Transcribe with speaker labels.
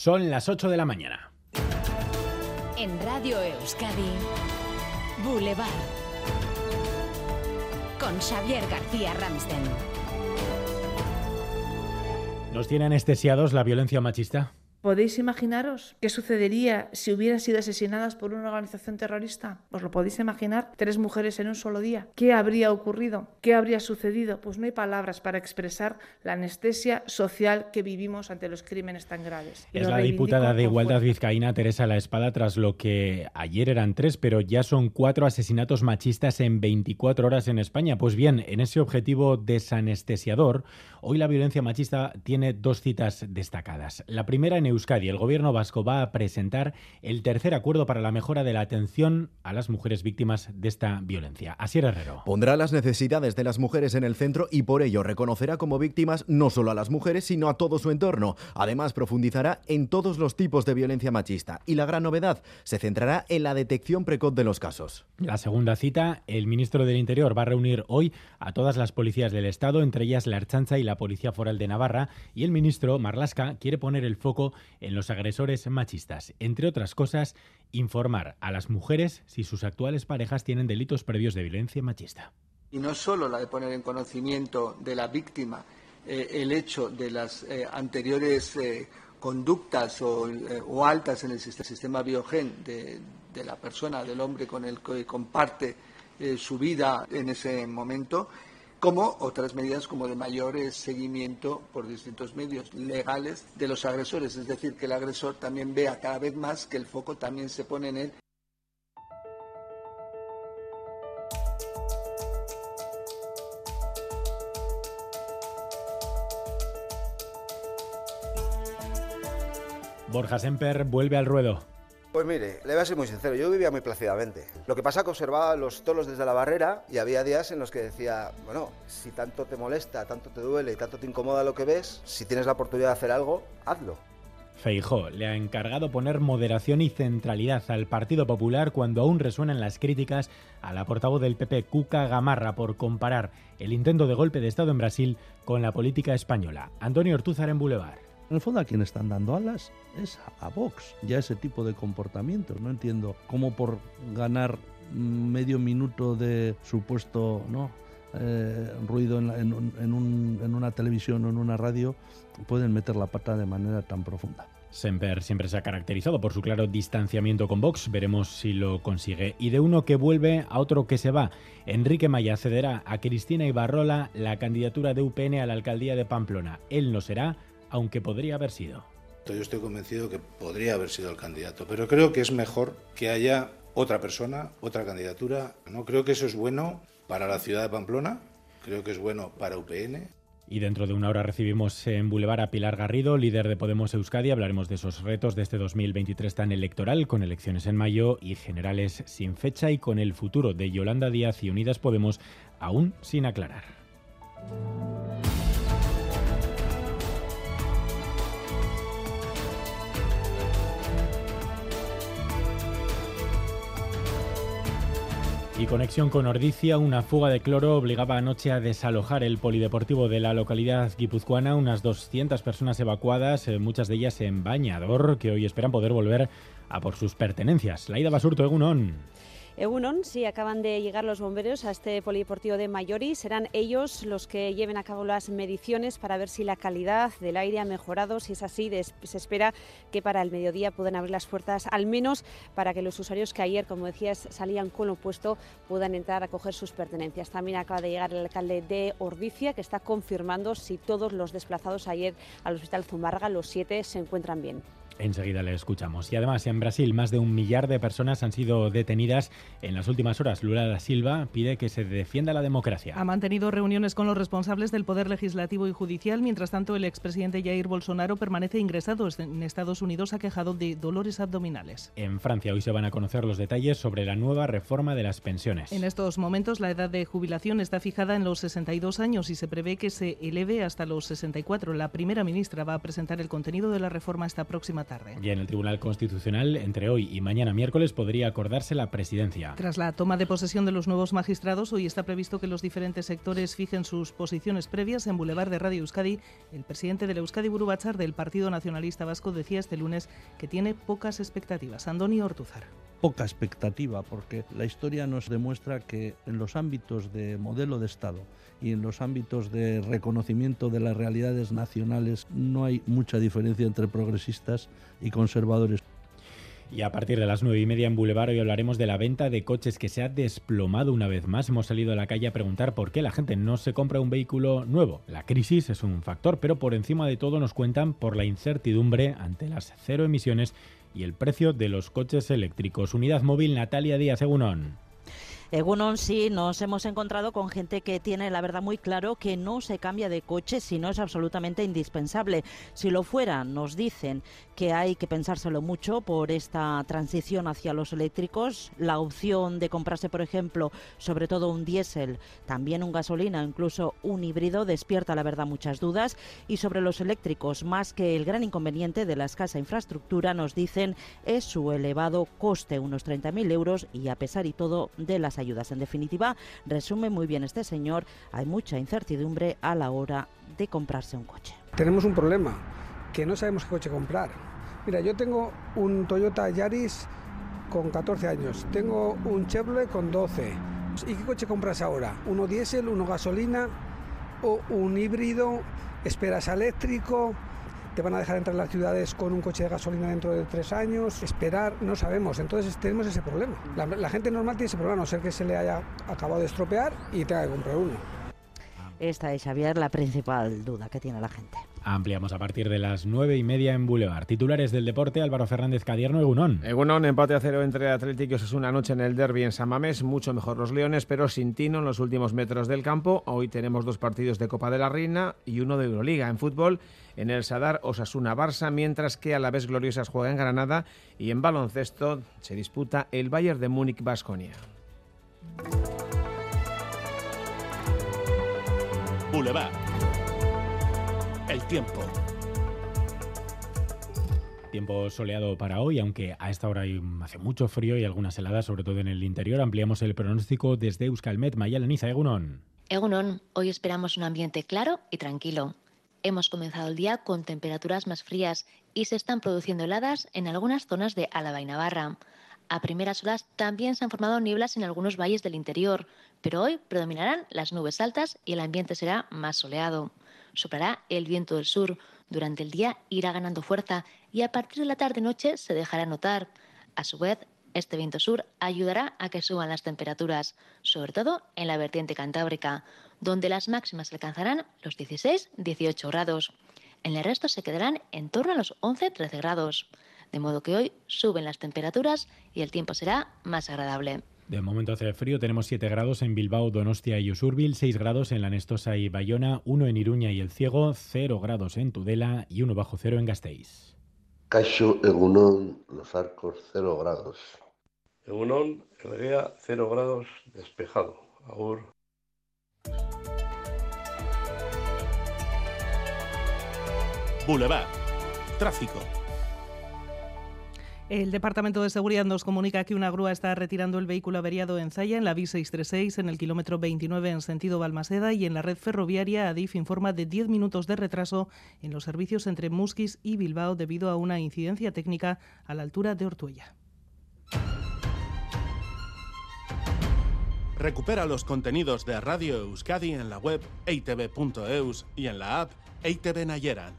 Speaker 1: Son las 8 de la mañana.
Speaker 2: En Radio Euskadi, Boulevard. Con Xavier García Ramsten.
Speaker 1: ¿Nos tiene anestesiados la violencia machista?
Speaker 3: ¿Podéis imaginaros qué sucedería si hubieran sido asesinadas por una organización terrorista? ¿Os lo podéis imaginar? Tres mujeres en un solo día. ¿Qué habría ocurrido? ¿Qué habría sucedido? Pues no hay palabras para expresar la anestesia social que vivimos ante los crímenes tan graves.
Speaker 1: Es la diputada de Igualdad Vizcaína, Teresa La Espada, tras lo que ayer eran tres, pero ya son cuatro asesinatos machistas en 24 horas en España. Pues bien, en ese objetivo desanestesiador, hoy la violencia machista tiene dos citas destacadas. La primera en Euskadi, el gobierno vasco va a presentar el tercer acuerdo para la mejora de la atención a las mujeres víctimas de esta violencia. Asier Herrero.
Speaker 4: Pondrá las necesidades de las mujeres en el centro y por ello reconocerá como víctimas no solo a las mujeres, sino a todo su entorno. Además, profundizará en todos los tipos de violencia machista. Y la gran novedad se centrará en la detección precoz de los casos.
Speaker 1: La segunda cita, el ministro del Interior va a reunir hoy a todas las policías del Estado, entre ellas la Archancha y la Policía Foral de Navarra, y el ministro Marlasca quiere poner el foco en los agresores machistas. Entre otras cosas, informar a las mujeres si sus actuales parejas tienen delitos previos de violencia machista.
Speaker 5: Y no solo la de poner en conocimiento de la víctima eh, el hecho de las eh, anteriores eh, conductas o, altas en el sistema biogen de, de, la persona, del hombre con el que comparte su vida en ese momento, como otras medidas como de mayor seguimiento por distintos medios legales de los agresores, es decir, que el agresor también vea cada vez más que el foco también se pone en él
Speaker 1: Borja Semper vuelve al ruedo.
Speaker 6: Pues mire, le voy a ser muy sincero, yo vivía muy plácidamente. Lo que pasa que observaba los tolos desde la barrera y había días en los que decía, bueno, si tanto te molesta, tanto te duele y tanto te incomoda lo que ves, si tienes la oportunidad de hacer algo, hazlo.
Speaker 1: Feijó le ha encargado poner moderación y centralidad al Partido Popular cuando aún resuenan las críticas a la portavoz del PP, Cuca Gamarra, por comparar el intento de golpe de Estado en Brasil con la política española. Antonio Ortúzar en Boulevard.
Speaker 7: En el fondo a quien están dando alas es a Vox, ya ese tipo de comportamientos. No entiendo cómo por ganar medio minuto de supuesto ¿no? Eh, ruido en, una televisión o en una radio pueden meter la pata de manera tan profunda.
Speaker 1: Semper siempre se ha caracterizado por su claro distanciamiento con Vox, veremos si lo consigue. Y de uno que vuelve a otro que se va. Enrique Maya cederá a Cristina Ibarrola la candidatura de UPN a la alcaldía de Pamplona. Él no será, aunque podría haber sido.
Speaker 8: Yo estoy convencido que podría haber sido el candidato, pero creo que es mejor que haya otra persona, otra candidatura. No creo que eso es bueno para la ciudad de Pamplona, creo que es bueno para UPN.
Speaker 1: Y dentro de una hora recibimos en Boulevard a Pilar Garrido, líder de Podemos Euskadi. Hablaremos de esos retos de este 2023 tan electoral, con elecciones en mayo y generales sin fecha, y con el futuro de Yolanda Díaz y Unidas Podemos aún sin aclarar. Y conexión con Ordicia, una fuga de cloro obligaba anoche a desalojar el polideportivo de la localidad guipuzcoana. Unas 200 personas evacuadas, eh, muchas de ellas en bañador, que hoy esperan poder volver a por sus pertenencias. Laida Basurto, Egunon.
Speaker 9: Egunon, sí, acaban de llegar los bomberos a este polideportivo de Mayori. Serán ellos los que lleven a cabo las mediciones para ver si la calidad del aire ha mejorado. Si es así, se espera que para el mediodía puedan abrir las puertas, al menos para que los usuarios que ayer, como decías, salían con lo puesto, puedan entrar a coger sus pertenencias. También acaba de llegar el alcalde de Ordicia, que está confirmando si todos los desplazados ayer al Hospital Zumárraga, los siete, se encuentran bien.
Speaker 1: Enseguida le escuchamos. Y además, en Brasil, más de un millar de personas han sido detenidas en las últimas horas. Lula da Silva pide que se defienda la democracia.
Speaker 10: Ha mantenido reuniones con los responsables del Poder Legislativo y Judicial. Mientras tanto, el expresidente Jair Bolsonaro permanece ingresado en Estados Unidos aquejado de dolores abdominales.
Speaker 1: En Francia, hoy se van a conocer los detalles sobre la nueva reforma de las pensiones.
Speaker 10: En estos momentos, la edad de jubilación está fijada en los 62 años y se prevé que se eleve hasta los 64. La primera ministra va a presentar el contenido de la reforma esta próxima próxima tarde.
Speaker 1: Y en el Tribunal Constitucional, entre hoy y mañana miércoles, podría acordarse la presidencia.
Speaker 10: Tras la toma de posesión de los nuevos magistrados, hoy está previsto que los diferentes sectores fijen sus posiciones previas en Boulevard de Radio Euskadi. El presidente del Euskadi Burubachar del Partido Nacionalista Vasco decía este lunes que tiene pocas expectativas. Andoni Ortuzar
Speaker 7: poca expectativa, porque la historia nos demuestra que en los ámbitos de modelo de Estado y en los ámbitos de reconocimiento de las realidades nacionales no hay mucha diferencia entre progresistas y conservadores.
Speaker 1: Y a partir de las nueve y media en Boulevard hoy hablaremos de la venta de coches que se ha desplomado una vez más. Hemos salido a la calle a preguntar por qué la gente no se compra un vehículo nuevo. La crisis es un factor, pero por encima de todo nos cuentan por la incertidumbre ante las cero emisiones y el precio de los coches eléctricos. Unidad móvil Natalia Díaz Egunon.
Speaker 11: Egunon, sí, nos hemos encontrado con gente que tiene la verdad muy claro que no se cambia de coche si no es absolutamente indispensable. Si lo fuera, nos dicen que hay que pensárselo mucho por esta transición hacia los eléctricos. La opción de comprarse, por ejemplo, sobre todo un diésel, también un gasolina, incluso un híbrido, despierta la verdad muchas dudas. Y sobre los eléctricos, más que el gran inconveniente de la escasa infraestructura, nos dicen es su elevado coste, unos 30.000 euros, y a pesar y todo de las ayudas. En definitiva, resume muy bien este señor, hay mucha incertidumbre a la hora de comprarse un coche.
Speaker 12: Tenemos un problema, que no sabemos qué coche comprar. Mira, yo tengo un Toyota Yaris con 14 años, tengo un Chevrolet con 12. ¿Y qué coche compras ahora? ¿Uno diésel, uno gasolina o un híbrido? ¿Esperas eléctrico? Te van a dejar entrar en las ciudades con un coche de gasolina dentro de tres años, esperar, no sabemos. Entonces tenemos ese problema. La, gente normal tiene ese problema, no ser que se le haya acabado de estropear y tenga que comprar uno.
Speaker 11: Esta es, Xavier, la principal duda que tiene la gente.
Speaker 1: Ampliamos a partir de las nueve y media en Boulevard. Titulares del deporte, Álvaro Fernández Cadierno, Egunón.
Speaker 13: Egunón, empate a cero entre Atlético y una noche en el derby en San Mamés. Mucho mejor los Leones, pero sin tino en los últimos metros del campo. Hoy tenemos dos partidos de Copa de la Reina y uno de Euroliga. En fútbol, en el Sadar Osasuna-Barça, mientras que a la vez Gloriosas juega en Granada y en baloncesto se disputa el Bayern de Múnich-Basconia.
Speaker 14: Boulevard. El tiempo.
Speaker 1: Tiempo soleado para hoy, aunque a esta hora hace mucho frío y algunas heladas, sobre todo en el interior. Ampliamos el pronóstico desde Euskalmet, Mayalaniza, Egunon.
Speaker 15: Egunon, hoy esperamos un ambiente claro y tranquilo. Hemos comenzado el día con temperaturas más frías y se están produciendo heladas en algunas zonas de Álava y Navarra. A primeras horas también se han formado nieblas en algunos valles del interior, pero hoy predominarán las nubes altas y el ambiente será más soleado. Soplará el viento del sur. Durante el día irá ganando fuerza y a partir de la tarde-noche se dejará notar. A su vez, este viento sur ayudará a que suban las temperaturas, sobre todo en la vertiente cantábrica, donde las máximas alcanzarán los 16-18 grados. En el resto se quedarán en torno a los 11-13 grados. De modo que hoy suben las temperaturas y el tiempo será más agradable.
Speaker 1: De momento hace frío, tenemos 7 grados en Bilbao, Donostia y Usurbil, 6 grados en La Nestosa y Bayona, 1 en Iruña y El Ciego, 0 grados en Tudela y 1 bajo cero en Gasteiz.
Speaker 16: Caixo Egunon, Los Arcos, 0 grados.
Speaker 17: Egunon, Elguea, 0 grados, despejado. Agur.
Speaker 14: Boulevard. Tráfico.
Speaker 10: El Departamento de Seguridad nos comunica que una grúa está retirando el vehículo averiado en Zaya, en la B636, en el kilómetro 29 en sentido Balmaseda y en la red ferroviaria Adif informa de 10 minutos de retraso en los servicios entre Musquis y Bilbao debido a una incidencia técnica a la altura de Ortuella.
Speaker 14: Recupera los contenidos de Radio Euskadi en la web eitv.eus y en la app EITV Nayeran.